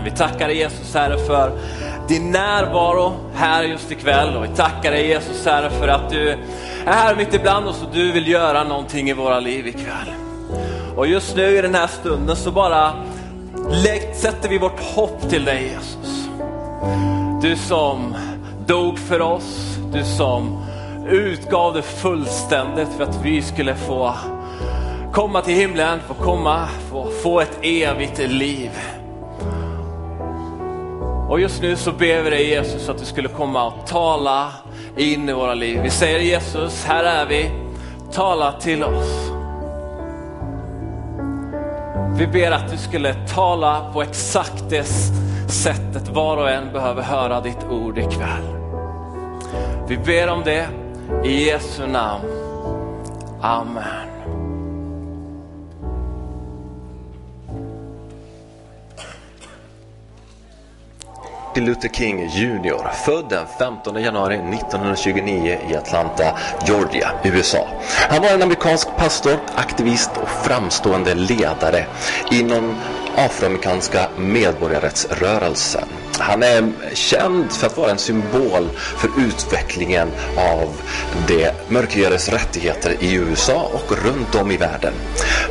Amen. Vi tackar dig Jesus Herre för din närvaro här just ikväll och vi tackar dig Jesus Herre för att du är här mitt ibland oss och du vill göra någonting i våra liv ikväll. Och just nu i den här stunden så bara sätter vi vårt hopp till dig Jesus. Du som dog för oss, du som utgav det fullständigt för att vi skulle få komma till himlen, få komma, få, få ett evigt liv. Och just nu så ber vi dig Jesus att du skulle komma och tala in i våra liv. Vi säger Jesus, här är vi, tala till oss. Vi ber att du skulle tala på exakt det sättet var och en behöver höra ditt ord ikväll. Vi ber om det i Jesu namn. Amen. Martin Luther King Jr. Född den 15 januari 1929 i Atlanta, Georgia, USA. Han var en amerikansk pastor, aktivist och framstående ledare inom afroamerikanska medborgarrättsrörelsen. Han är känd för att vara en symbol för utvecklingen av de mörkhyades rättigheter i USA och runt om i världen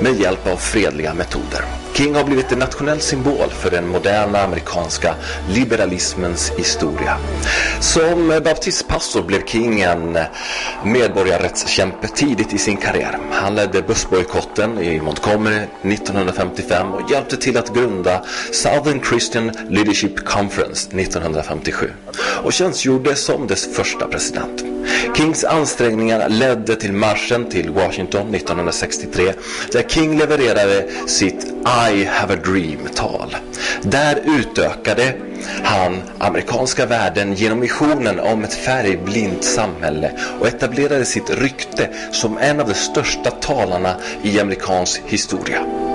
med hjälp av fredliga metoder. King har blivit en nationell symbol för den moderna amerikanska liberalismens historia. Som baptistpastor blev King en medborgarrättskämpe tidigt i sin karriär. Han ledde bussbojkotten i Montgomery 1955 och hjälpte till att grunda Southern Christian Leadership Conference 1957 och tjänstgjorde som dess första president. Kings ansträngningar ledde till marschen till Washington 1963 där King levererade sitt i have a dream-tal. Där utökade han amerikanska värden genom visionen om ett färgblint samhälle och etablerade sitt rykte som en av de största talarna i amerikansk historia.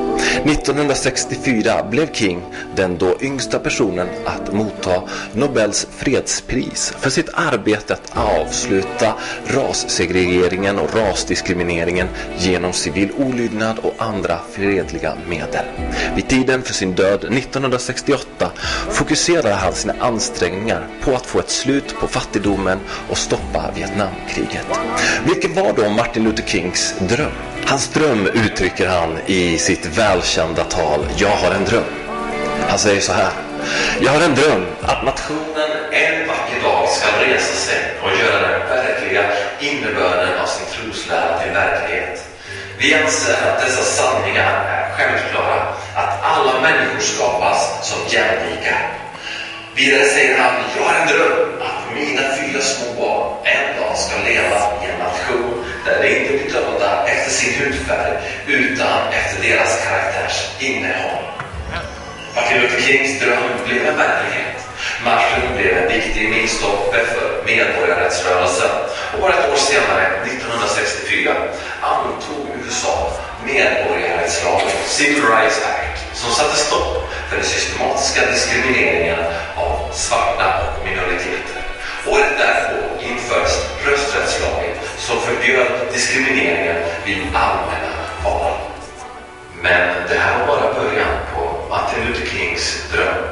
1964 blev King den då yngsta personen att motta Nobels fredspris för sitt arbete att avsluta rassegregeringen och rasdiskrimineringen genom civil olydnad och andra fredliga medel. Vid tiden för sin död 1968 fokuserade han sina ansträngningar på att få ett slut på fattigdomen och stoppa Vietnamkriget. Vilken var då Martin Luther Kings dröm? Hans dröm uttrycker han i sitt välkända tal Jag har en dröm. Han säger så här. Jag har en dröm att nationen en vacker dag ska resa sig och göra den verkliga innebörden av sin troslära till verklighet. Vi anser att dessa sanningar är självklara, att alla människor skapas som jämlika. Vidare säger han, jag har en dröm att mina fyra små barn en dag ska leva i en nation där de inte blir sin hudfärg utan efter deras karaktärs innehåll. Martin Luther Kings dröm blev en verklighet. Marschen blev en viktig milstolpe för medborgarrättsrörelsen och bara ett år senare, 1964, antog USA medborgarrättslagen, Civil Rights Act, som satte stopp för den systematiska diskrimineringen av svarta och minoriteter. Året därpå infördes som förbjöd diskrimineringen vid allmänna val. Men det här var bara början på Martin Luther Kings dröm.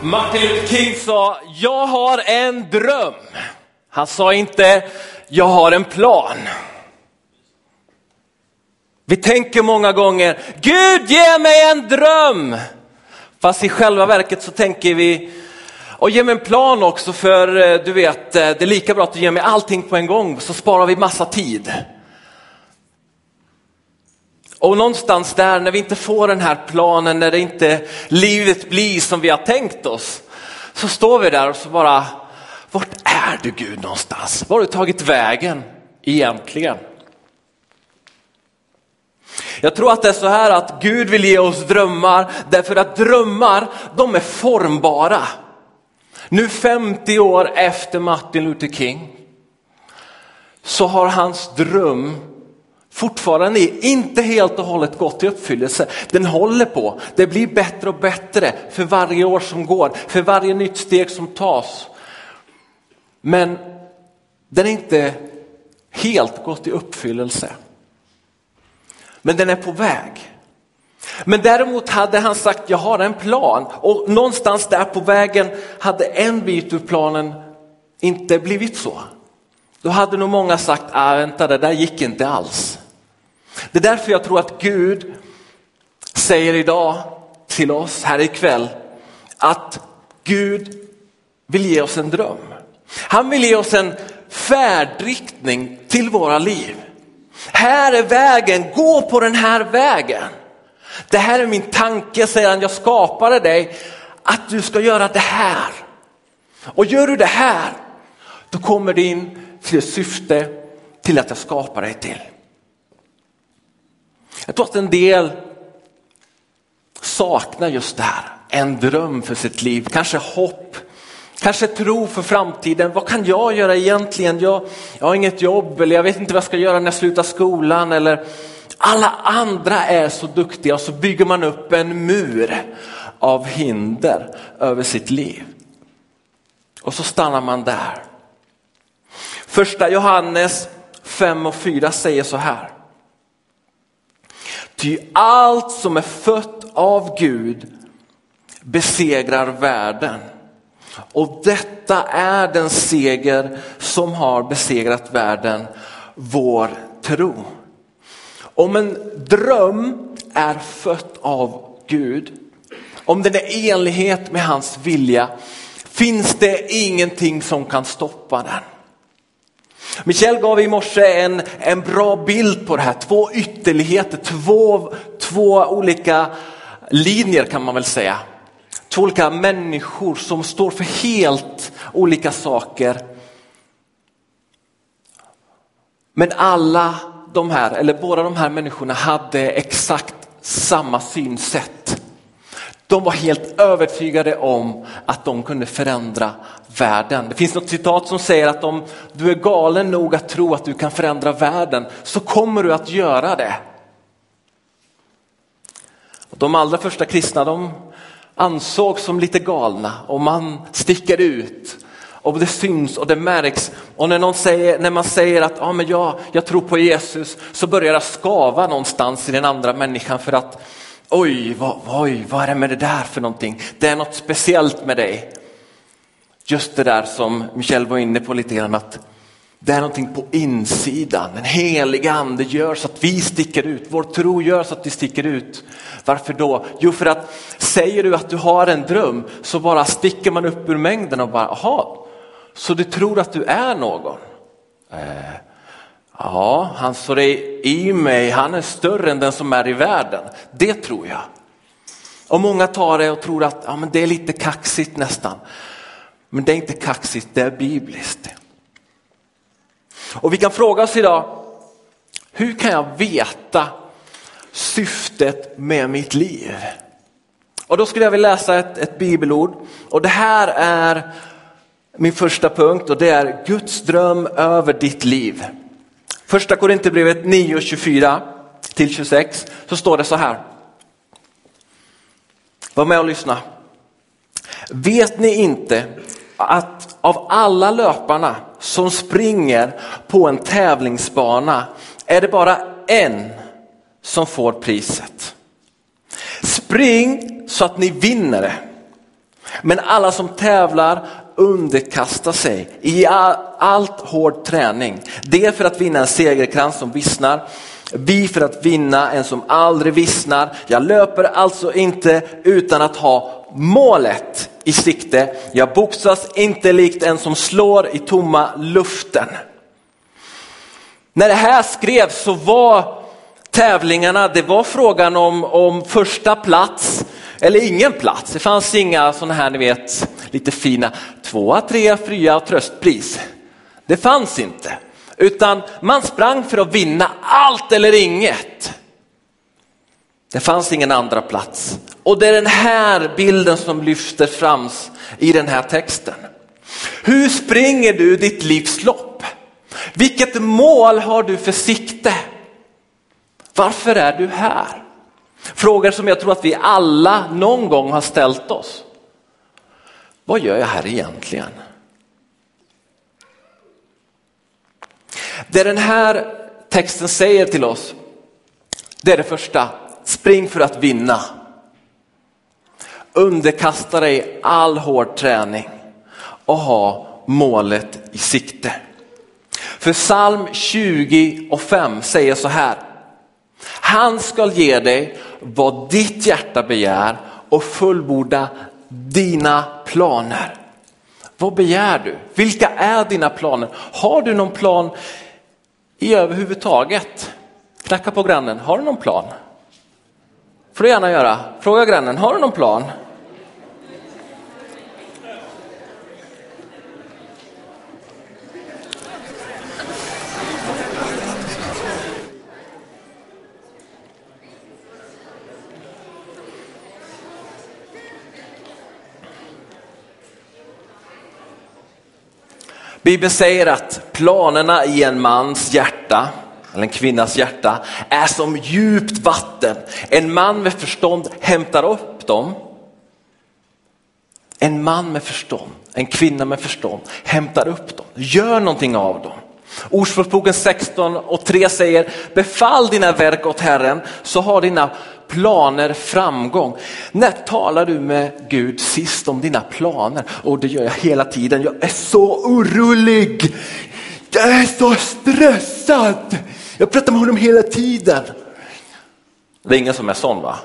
Martin Luther King sa, jag har en dröm. Han sa inte, jag har en plan. Vi tänker många gånger, Gud ge mig en dröm. Fast i själva verket så tänker vi, och ge mig en plan också för eh, du vet, eh, det är lika bra att du ger mig allting på en gång så sparar vi massa tid. Och någonstans där när vi inte får den här planen, när det inte livet blir som vi har tänkt oss, så står vi där och så bara, vart är du Gud någonstans? Var har du tagit vägen egentligen? Jag tror att det är så här att Gud vill ge oss drömmar därför att drömmar, de är formbara. Nu 50 år efter Martin Luther King så har hans dröm fortfarande inte helt och hållet gått i uppfyllelse. Den håller på, det blir bättre och bättre för varje år som går, för varje nytt steg som tas. Men den är inte helt gått i uppfyllelse. Men den är på väg. Men däremot hade han sagt, jag har en plan och någonstans där på vägen hade en bit ur planen inte blivit så. Då hade nog många sagt, ah, vänta det där gick inte alls. Det är därför jag tror att Gud säger idag till oss här ikväll att Gud vill ge oss en dröm. Han vill ge oss en färdriktning till våra liv. Här är vägen, gå på den här vägen. Det här är min tanke, sedan jag skapade dig att du ska göra det här. Och gör du det här, då kommer du in till syfte till att jag skapar dig till. Jag tror att en del saknar just det här, en dröm för sitt liv, kanske hopp, kanske tro för framtiden. Vad kan jag göra egentligen? Jag, jag har inget jobb eller jag vet inte vad jag ska göra när jag slutar skolan eller alla andra är så duktiga och så bygger man upp en mur av hinder över sitt liv. Och så stannar man där. Första Johannes 5 och 4 säger så här. Ty allt som är fött av Gud besegrar världen. Och detta är den seger som har besegrat världen, vår tro. Om en dröm är fött av Gud, om den är i enlighet med hans vilja, finns det ingenting som kan stoppa den. Michel gav i morse en, en bra bild på det här, två ytterligheter, två, två olika linjer kan man väl säga. Två olika människor som står för helt olika saker. Men alla de här, eller båda de här människorna hade exakt samma synsätt. De var helt övertygade om att de kunde förändra världen. Det finns något citat som säger att om du är galen nog att tro att du kan förändra världen så kommer du att göra det. De allra första kristna de ansågs som lite galna och man sticker ut och det syns och det märks. Och när, någon säger, när man säger att ah, men jag, jag tror på Jesus så börjar det skava någonstans i den andra människan för att oj, vad, oj, vad är det med det där för någonting? Det är något speciellt med dig. Just det där som Michel var inne på lite grann att det är någonting på insidan. Den heliga ande gör så att vi sticker ut. Vår tro gör så att vi sticker ut. Varför då? Jo, för att säger du att du har en dröm så bara sticker man upp ur mängden och bara, aha, så du tror att du är någon? Eh, ja, han som är i mig, han är större än den som är i världen. Det tror jag. Och många tar det och tror att ja, men det är lite kaxigt nästan. Men det är inte kaxigt, det är bibliskt. Och vi kan fråga oss idag, hur kan jag veta syftet med mitt liv? Och då skulle jag vilja läsa ett, ett bibelord och det här är min första punkt och det är Guds dröm över ditt liv. Första Korinthierbrevet 9 24 till 26 så står det så här. Var med och lyssna. Vet ni inte att av alla löparna som springer på en tävlingsbana är det bara en som får priset. Spring så att ni vinner det. Men alla som tävlar underkastar sig i allt hård träning. Det för att vinna en segerkrans som vissnar, vi för att vinna en som aldrig vissnar. Jag löper alltså inte utan att ha målet i sikte. Jag boxas inte likt en som slår i tomma luften. När det här skrevs så var tävlingarna, det var frågan om, om första plats eller ingen plats. Det fanns inga sådana här, ni vet, lite fina tvåa, trea, fria och tröstpris. Det fanns inte, utan man sprang för att vinna allt eller inget. Det fanns ingen andra plats. Och det är den här bilden som lyfter fram i den här texten. Hur springer du ditt livs lopp? Vilket mål har du för sikte? Varför är du här? Frågor som jag tror att vi alla någon gång har ställt oss. Vad gör jag här egentligen? Det den här texten säger till oss, det är det första. Spring för att vinna. Underkasta dig all hård träning och ha målet i sikte. För psalm 20 och 5 säger så här. Han skall ge dig vad ditt hjärta begär och fullborda dina planer. Vad begär du? Vilka är dina planer? Har du någon plan i överhuvudtaget? Knacka på grannen, har du någon plan? Får du gärna göra. Fråga grannen, har du någon plan? Bibeln säger att planerna i en mans hjärta, eller en kvinnas hjärta, är som djupt vatten. En man med förstånd hämtar upp dem. En man med förstånd, en kvinna med förstånd hämtar upp dem, gör någonting av dem. Ordspråksboken 16 och 3 säger, befall dina verk åt Herren så har dina planer framgång. När talar du med Gud sist om dina planer? Och det gör jag hela tiden. Jag är så orolig. Jag är så stressad. Jag pratar med honom hela tiden. Det är ingen som är sån va?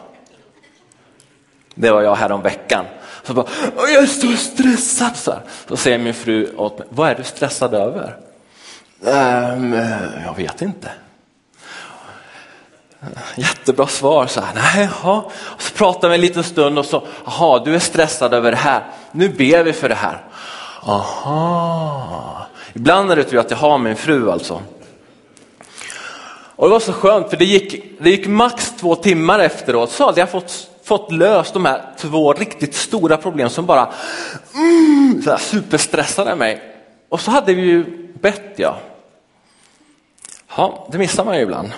Det var jag häromveckan. Så bara, jag är så stressad. Så, här. så säger min fru åt mig, vad är du stressad över? Ehm, jag vet inte. Jättebra svar. Så här, nej, ja. Så pratar vi en liten stund och så, jaha, du är stressad över det här. Nu ber vi för det här. Aha. Ibland är det tur att jag har min fru alltså. Och det var så skönt för det gick, det gick max två timmar efteråt så hade jag fått, fått löst de här två riktigt stora problem som bara mm, så här superstressade mig. Och så hade vi ju bett ja. Ja, det missar man ju ibland.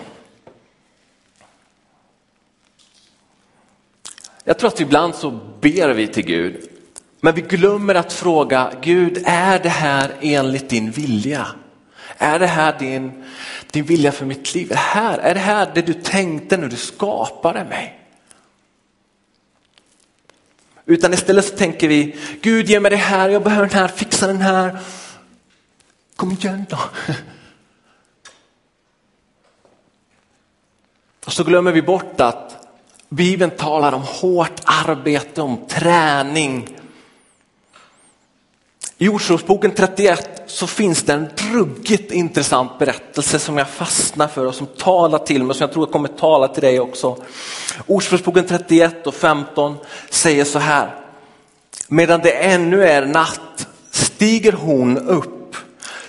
Jag tror att ibland så ber vi till Gud, men vi glömmer att fråga Gud, är det här enligt din vilja? Är det här din, din vilja för mitt liv? Är det, här, är det här det du tänkte när du skapade mig? Utan istället så tänker vi, Gud ge mig det här, jag behöver den här, fixa den här. Kom igen då. Och så glömmer vi bort att Bibeln talar om hårt arbete, om träning. I Ordspråksboken 31 så finns det en ruggigt intressant berättelse som jag fastnar för och som talar till mig, som jag tror kommer tala till dig också. Ordspråksboken 31 och 15 säger så här. Medan det ännu är natt stiger hon upp,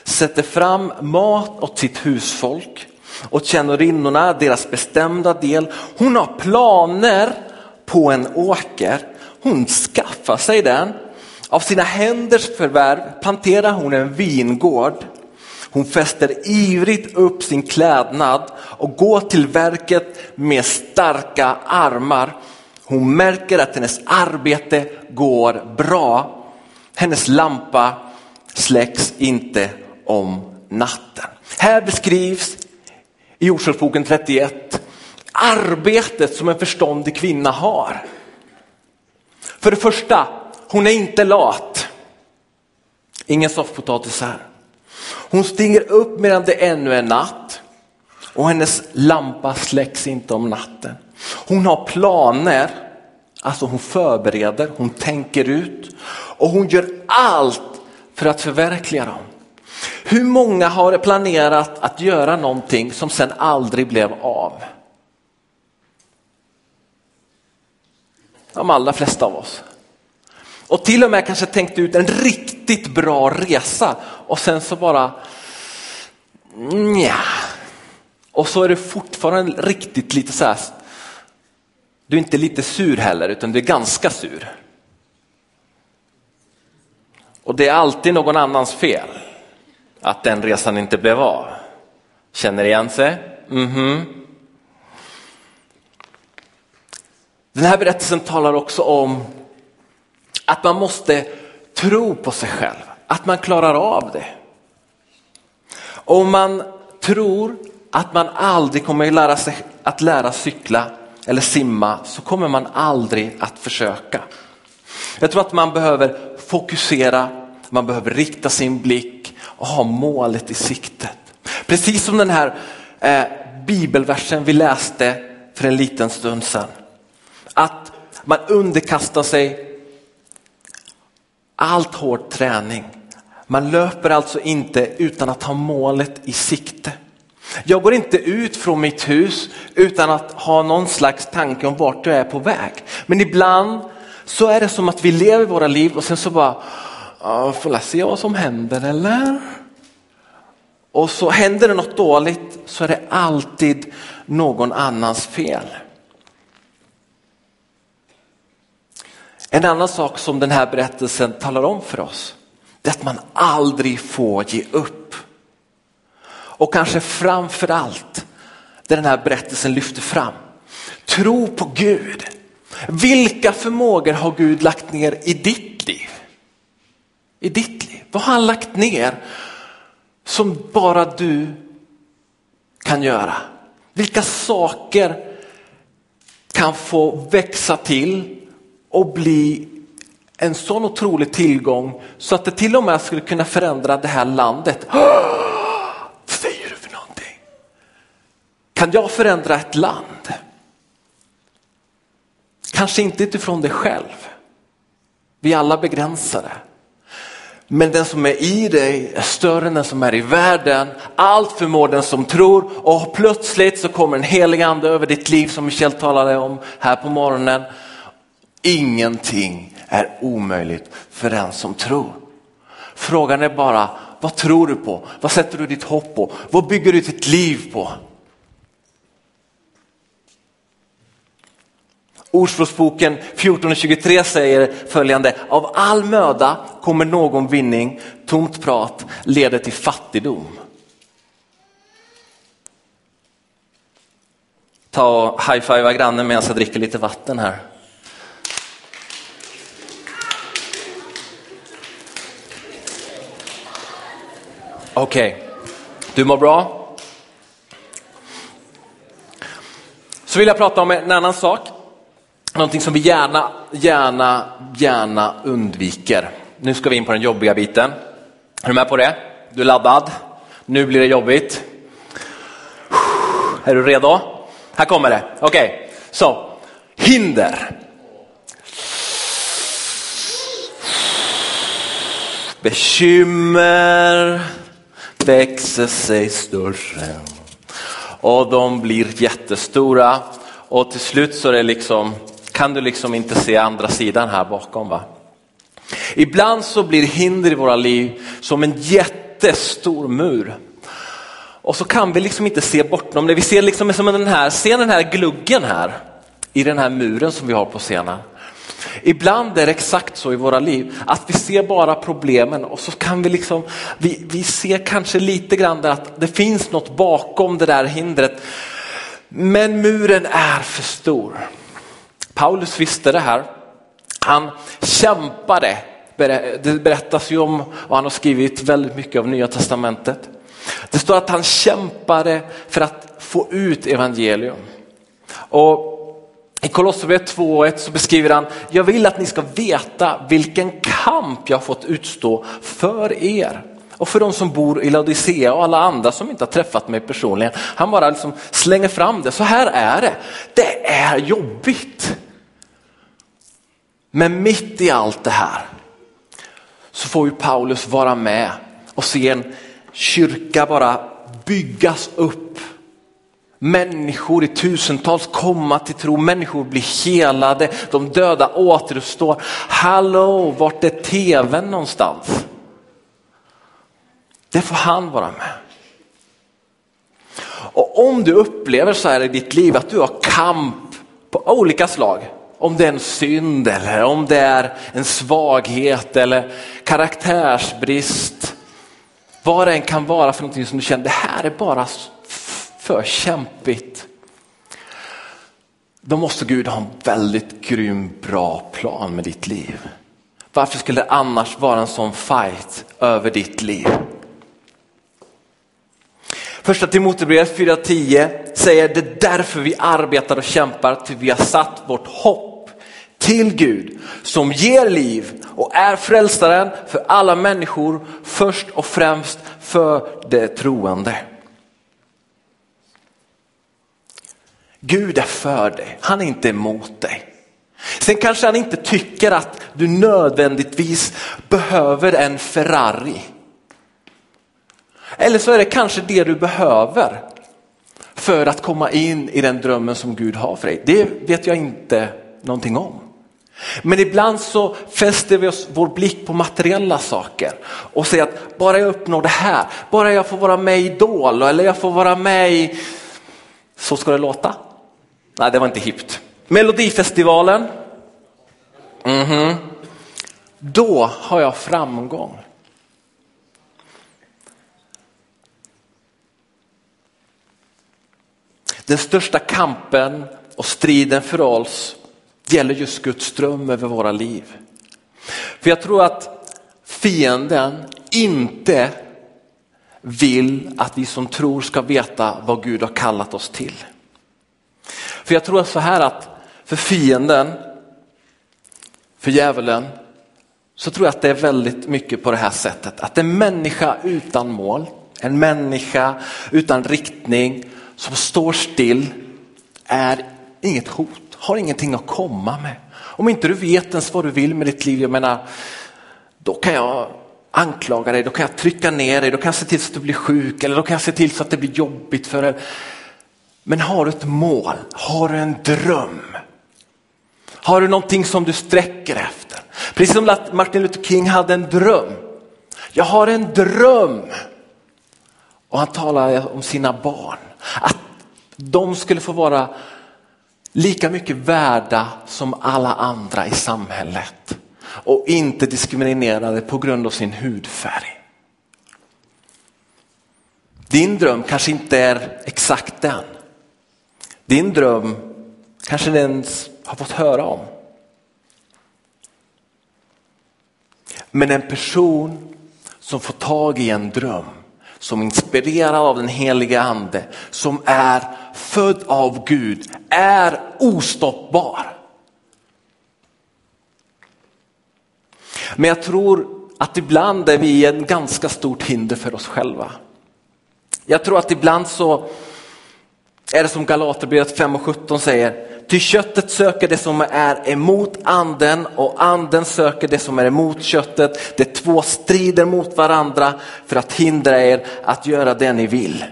sätter fram mat åt sitt husfolk och tjänarinnorna deras bestämda del. Hon har planer på en åker. Hon skaffar sig den. Av sina händers förvärv planterar hon en vingård. Hon fäster ivrigt upp sin klädnad och går till verket med starka armar. Hon märker att hennes arbete går bra. Hennes lampa släcks inte om natten. Här beskrivs i Ordspråksboken 31. Arbetet som en förståndig kvinna har. För det första, hon är inte lat. Ingen soffpotatis här. Hon stiger upp medan det ännu är natt och hennes lampa släcks inte om natten. Hon har planer, alltså hon förbereder, hon tänker ut och hon gör allt för att förverkliga dem. Hur många har planerat att göra någonting som sen aldrig blev av? De allra flesta av oss. Och till och med kanske tänkt ut en riktigt bra resa och sen så bara nja. Och så är du fortfarande riktigt lite så här. Du är inte lite sur heller utan du är ganska sur. Och det är alltid någon annans fel att den resan inte blev av. Känner igen sig? Mm -hmm. Den här berättelsen talar också om att man måste tro på sig själv, att man klarar av det. Om man tror att man aldrig kommer att lära sig att lära cykla eller simma så kommer man aldrig att försöka. Jag tror att man behöver fokusera, man behöver rikta sin blick och ha målet i siktet. Precis som den här eh, bibelversen vi läste för en liten stund sedan. Att man underkastar sig allt hård träning. Man löper alltså inte utan att ha målet i sikte. Jag går inte ut från mitt hus utan att ha någon slags tanke om vart jag är på väg. Men ibland så är det som att vi lever våra liv och sen så bara, får jag se vad som händer eller? Och så händer det något dåligt så är det alltid någon annans fel. En annan sak som den här berättelsen talar om för oss, det är att man aldrig får ge upp. Och kanske framför allt, det den här berättelsen lyfter fram, tro på Gud. Vilka förmågor har Gud lagt ner i ditt liv? I ditt liv, vad har han lagt ner som bara du kan göra? Vilka saker kan få växa till och bli en sån otrolig tillgång så att det till och med skulle kunna förändra det här landet. Vad säger du för någonting? Kan jag förändra ett land? Kanske inte utifrån dig själv. Vi är alla begränsade. Men den som är i dig är större än den som är i världen. Allt förmår den som tror och plötsligt så kommer en helig ande över ditt liv som Michel talade om här på morgonen. Ingenting är omöjligt för den som tror. Frågan är bara, vad tror du på? Vad sätter du ditt hopp på? Vad bygger du ditt liv på? Ordspråksboken 14.23 säger följande, av all möda kommer någon vinning, tomt prat leder till fattigdom. Ta och high-fivea grannen medan jag dricker lite vatten här. Okej, okay. du mår bra? Så vill jag prata om en annan sak. Någonting som vi gärna, gärna, gärna undviker. Nu ska vi in på den jobbiga biten. Är du med på det? Du är laddad? Nu blir det jobbigt. Är du redo? Här kommer det. Okej, okay. så hinder. Bekymmer växer sig större och de blir jättestora och till slut så är det liksom kan du liksom inte se andra sidan här bakom. va? Ibland så blir hinder i våra liv som en jättestor mur. Och så kan vi liksom inte se bortom det. Vi ser liksom som den här, ser den här gluggen här i den här muren som vi har på scenen. Ibland är det exakt så i våra liv att vi ser bara problemen och så kan vi liksom, vi, vi ser kanske lite grann där att det finns något bakom det där hindret. Men muren är för stor. Paulus visste det här. Han kämpade, det berättas ju om och han har skrivit väldigt mycket av Nya Testamentet. Det står att han kämpade för att få ut evangelium. Och i Kolosserbrevet 2.1 så beskriver han, jag vill att ni ska veta vilken kamp jag har fått utstå för er och för de som bor i Laodicea och alla andra som inte har träffat mig personligen. Han bara liksom slänger fram det, så här är det. Det är jobbigt. Men mitt i allt det här så får ju Paulus vara med och se en kyrka bara byggas upp. Människor i tusentals komma till tro, människor blir helade, de döda återuppstår. Hallå, vart är tvn någonstans? Det får han vara med. Och om du upplever så här i ditt liv att du har kamp på olika slag, om det är en synd eller om det är en svaghet eller karaktärsbrist. Vad det än kan vara för någonting som du känner, det här är bara för kämpigt. Då måste Gud ha en väldigt grym, bra plan med ditt liv. Varför skulle det annars vara en sån fight över ditt liv? Första Timoteusbrevet 4.10 säger det är därför vi arbetar och kämpar till vi har satt vårt hopp till Gud som ger liv och är frälsaren för alla människor först och främst för det troende. Gud är för dig, han är inte emot dig. Sen kanske han inte tycker att du nödvändigtvis behöver en Ferrari. Eller så är det kanske det du behöver för att komma in i den drömmen som Gud har för dig. Det vet jag inte någonting om. Men ibland så fäster vi oss vår blick på materiella saker och säger att bara jag uppnår det här, bara jag får vara med i Idol eller jag får vara med i Så ska det låta. Nej, det var inte hippt. Melodifestivalen. Mm -hmm. Då har jag framgång. Den största kampen och striden för oss gäller just Guds dröm över våra liv. För jag tror att fienden inte vill att vi som tror ska veta vad Gud har kallat oss till. För jag tror så här att för fienden, för djävulen, så tror jag att det är väldigt mycket på det här sättet. Att en människa utan mål, en människa utan riktning som står still är inget hot, har ingenting att komma med. Om inte du vet ens vad du vill med ditt liv, jag menar, då kan jag anklaga dig, då kan jag trycka ner dig, då kan jag se till så att du blir sjuk eller då kan jag se till så att det blir jobbigt för dig. Men har du ett mål, har du en dröm, har du någonting som du sträcker efter? Precis som Martin Luther King hade en dröm. Jag har en dröm. Och han talar om sina barn. Att de skulle få vara lika mycket värda som alla andra i samhället och inte diskriminerade på grund av sin hudfärg. Din dröm kanske inte är exakt den. Din dröm kanske den har fått höra om. Men en person som får tag i en dröm som inspirerad av den heliga ande, som är född av Gud, är ostoppbar. Men jag tror att ibland är vi en ganska stort hinder för oss själva. Jag tror att ibland så är det som Galaterbrevet 5 och 17 säger, Ty köttet söker det som är emot anden och anden söker det som är emot köttet. De två strider mot varandra för att hindra er att göra det ni vill.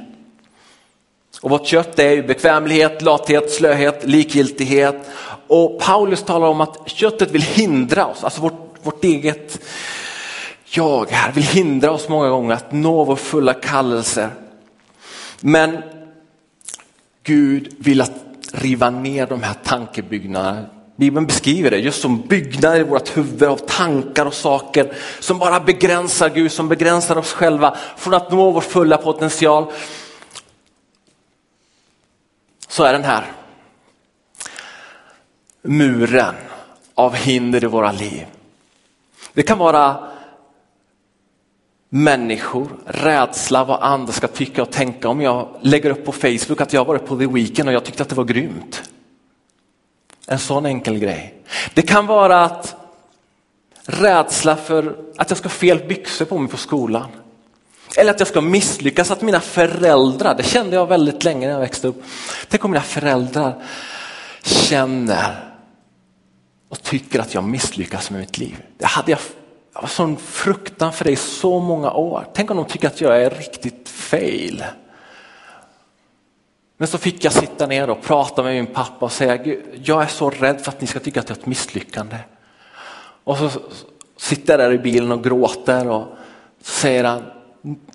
Och vårt kött är ju bekvämlighet, lathet, slöhet, likgiltighet. Och Paulus talar om att köttet vill hindra oss, alltså vårt, vårt eget jag här vill hindra oss många gånger att nå vår fulla kallelse. Men Gud vill att riva ner de här tankebyggnaderna. Bibeln beskriver det just som byggnader i vårt huvud av tankar och saker som bara begränsar Gud, som begränsar oss själva från att nå vår fulla potential. Så är den här muren av hinder i våra liv. Det kan vara människor, rädsla vad andra ska tycka och tänka om jag lägger upp på Facebook att jag varit på The Weeknd och jag tyckte att det var grymt. En sån enkel grej. Det kan vara att rädsla för att jag ska ha fel byxor på mig på skolan. Eller att jag ska misslyckas, att mina föräldrar, det kände jag väldigt länge när jag växte upp. Tänk om mina föräldrar känner och tycker att jag misslyckas med mitt liv. Det hade jag jag sån fruktan för det i så många år. Tänk om de tycker att jag är riktigt fail. Men så fick jag sitta ner och prata med min pappa och säga, jag är så rädd för att ni ska tycka att jag är ett misslyckande. Och så sitter jag där i bilen och gråter och så säger han,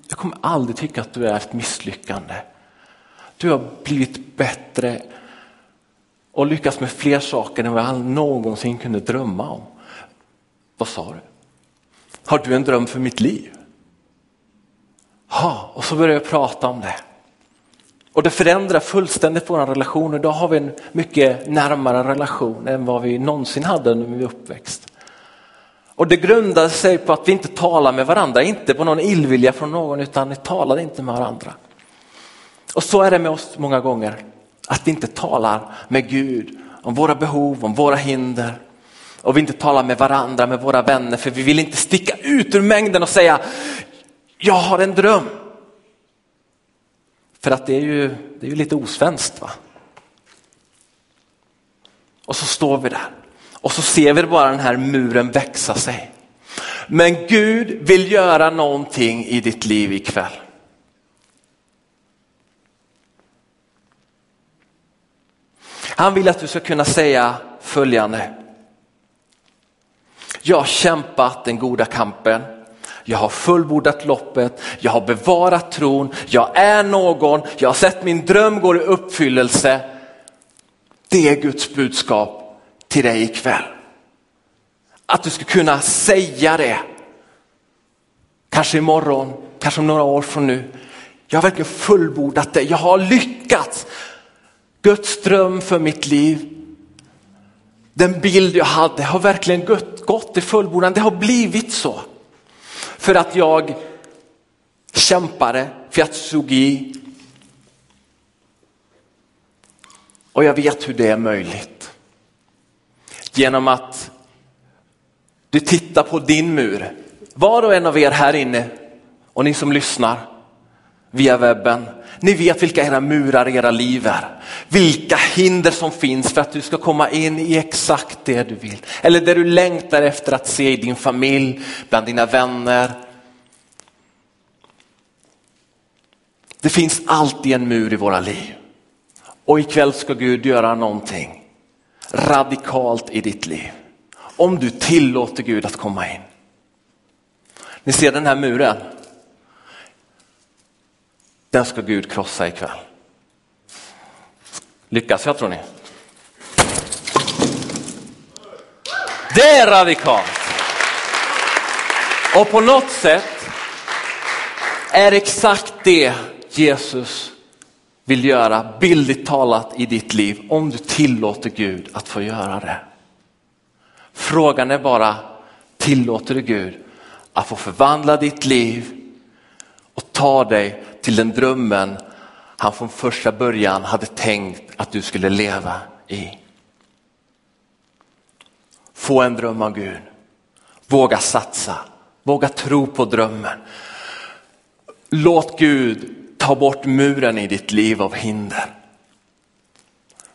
jag kommer aldrig tycka att du är ett misslyckande. Du har blivit bättre och lyckats med fler saker än vad jag någonsin kunde drömma om. Vad sa du? Har du en dröm för mitt liv? Ha, och så börjar jag prata om det. Och det förändrar fullständigt vår relation. Idag har vi en mycket närmare relation än vad vi någonsin hade när vi var uppväxt. Och det grundade sig på att vi inte talar med varandra, inte på någon illvilja från någon utan vi talade inte med varandra. Och så är det med oss många gånger, att vi inte talar med Gud om våra behov, om våra hinder. Och vi inte talar med varandra, med våra vänner, för vi vill inte sticka ut ur mängden och säga, jag har en dröm. För att det är ju, det är ju lite osvenskt. Va? Och så står vi där och så ser vi bara den här muren växa sig. Men Gud vill göra någonting i ditt liv ikväll. Han vill att du ska kunna säga följande. Jag har kämpat den goda kampen. Jag har fullbordat loppet, jag har bevarat tron, jag är någon, jag har sett min dröm gå i uppfyllelse. Det är Guds budskap till dig ikväll. Att du ska kunna säga det. Kanske imorgon, kanske om några år från nu. Jag har verkligen fullbordat det, jag har lyckats. Guds dröm för mitt liv, den bild jag hade har verkligen gått i fullbordan. Det har blivit så. För att jag kämpade, för att jag såg i. Och jag vet hur det är möjligt. Genom att du tittar på din mur. Var och en av er här inne och ni som lyssnar via webben. Ni vet vilka era murar i era liv är. Vilka hinder som finns för att du ska komma in i exakt det du vill. Eller det du längtar efter att se i din familj, bland dina vänner. Det finns alltid en mur i våra liv. Och ikväll ska Gud göra någonting radikalt i ditt liv. Om du tillåter Gud att komma in. Ni ser den här muren. Den ska Gud krossa ikväll. Lyckas jag tror ni? Det är radikalt. Och på något sätt är exakt det Jesus vill göra, bildligt talat i ditt liv, om du tillåter Gud att få göra det. Frågan är bara, tillåter du Gud att få förvandla ditt liv och ta dig till den drömmen han från första början hade tänkt att du skulle leva i. Få en dröm av Gud. Våga satsa, våga tro på drömmen. Låt Gud ta bort muren i ditt liv av hinder.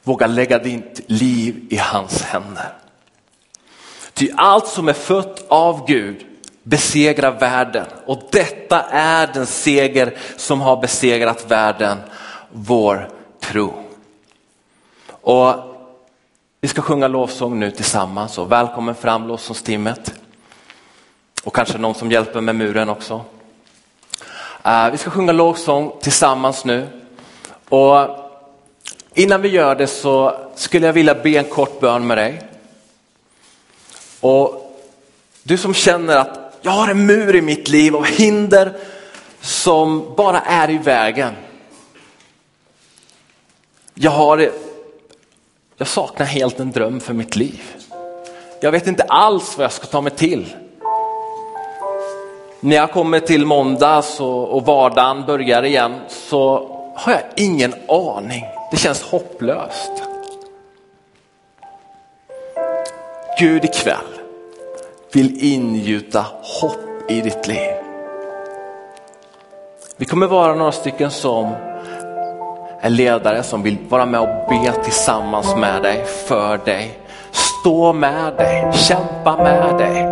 Våga lägga ditt liv i hans händer. Ty allt som är fött av Gud besegra världen. Och detta är den seger som har besegrat världen, vår tro. Och vi ska sjunga lovsång nu tillsammans och välkommen fram lovsångsteamet Och kanske någon som hjälper med muren också. Eh, vi ska sjunga lovsång tillsammans nu. Och innan vi gör det så skulle jag vilja be en kort bön med dig. Och du som känner att jag har en mur i mitt liv av hinder som bara är i vägen. Jag, har, jag saknar helt en dröm för mitt liv. Jag vet inte alls vad jag ska ta mig till. När jag kommer till måndags och, och vardagen börjar igen så har jag ingen aning. Det känns hopplöst. Gud ikväll vill ingjuta hopp i ditt liv. Vi kommer vara några stycken som är ledare som vill vara med och be tillsammans med dig, för dig. Stå med dig, kämpa med dig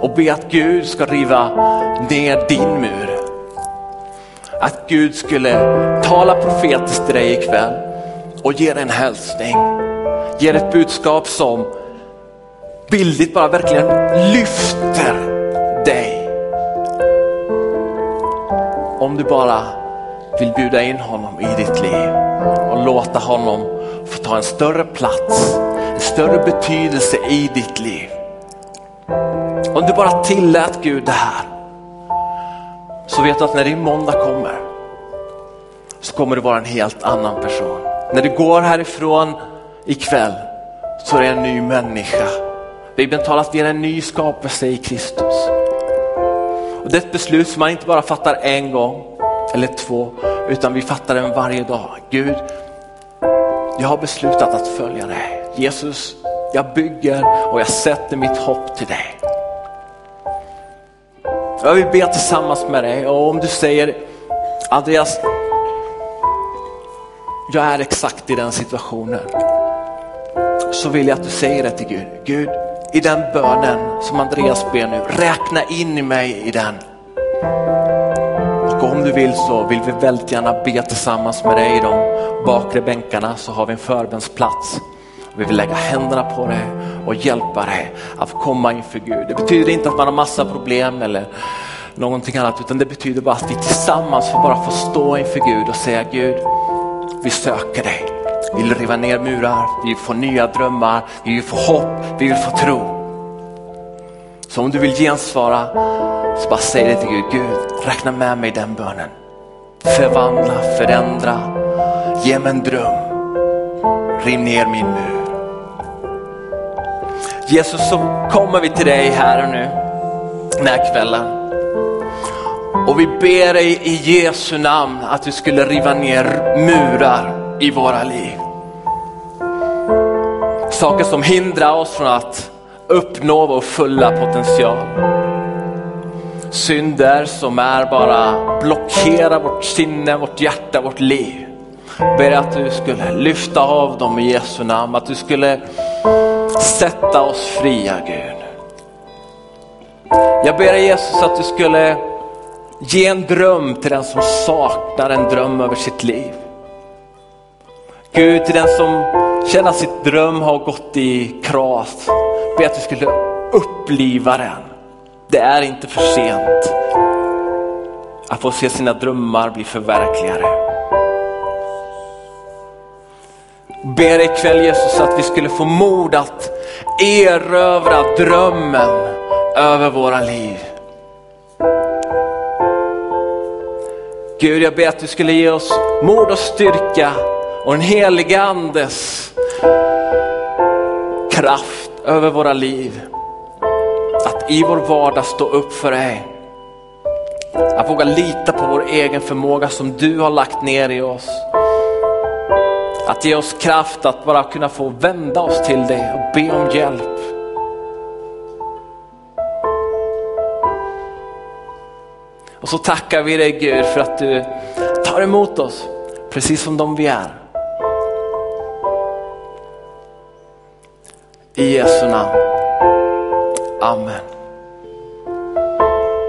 och be att Gud ska riva ner din mur. Att Gud skulle tala profetiskt till dig ikväll och ge dig en hälsning. Ge dig ett budskap som bildligt bara verkligen lyfter dig. Om du bara vill bjuda in honom i ditt liv och låta honom få ta en större plats, en större betydelse i ditt liv. Om du bara tillät Gud det här så vet du att när din måndag kommer så kommer du vara en helt annan person. När du går härifrån ikväll så är det en ny människa. Bibeln talar att vi är en ny skapelse i Kristus. Och det är ett beslut som man inte bara fattar en gång eller två, utan vi fattar den varje dag. Gud, jag har beslutat att följa dig. Jesus, jag bygger och jag sätter mitt hopp till dig. Jag vill be tillsammans med dig och om du säger Andreas, jag är exakt i den situationen. Så vill jag att du säger det till Gud. Gud, i den bönen som Andreas ber nu, räkna in i mig i den. Och om du vill så vill vi väldigt gärna be tillsammans med dig i de bakre bänkarna så har vi en förbönsplats. Vi vill lägga händerna på dig och hjälpa dig att komma inför Gud. Det betyder inte att man har massa problem eller någonting annat utan det betyder bara att vi tillsammans får bara få stå inför Gud och säga Gud, vi söker dig. Vi vill riva ner murar, vi vill få nya drömmar, vi vill få hopp, vi vill få tro. Så om du vill gensvara så bara säg det till Gud, Gud räkna med mig i den bönen. Förvandla, förändra, ge mig en dröm, riv ner min mur. Jesus så kommer vi till dig här och nu den här kvällen. Och vi ber dig i Jesu namn att du skulle riva ner murar i våra liv. Saker som hindrar oss från att uppnå vår fulla potential. Synder som är bara blockerar vårt sinne, vårt hjärta, vårt liv. Ber att du skulle lyfta av dem i Jesu namn, att du skulle sätta oss fria Gud. Jag ber Jesus att du skulle ge en dröm till den som saknar en dröm över sitt liv. Gud, till den som känner att sitt dröm har gått i kras, be att du skulle uppliva den. Det är inte för sent att få se sina drömmar bli förverkligade. Ber ikväll Jesus att vi skulle få mod att erövra drömmen över våra liv. Gud, jag ber att du skulle ge oss mod och styrka och den helige andes kraft över våra liv. Att i vår vardag stå upp för dig. Att våga lita på vår egen förmåga som du har lagt ner i oss. Att ge oss kraft att bara kunna få vända oss till dig och be om hjälp. Och så tackar vi dig Gud för att du tar emot oss precis som de vi är. I Jesu namn. Amen.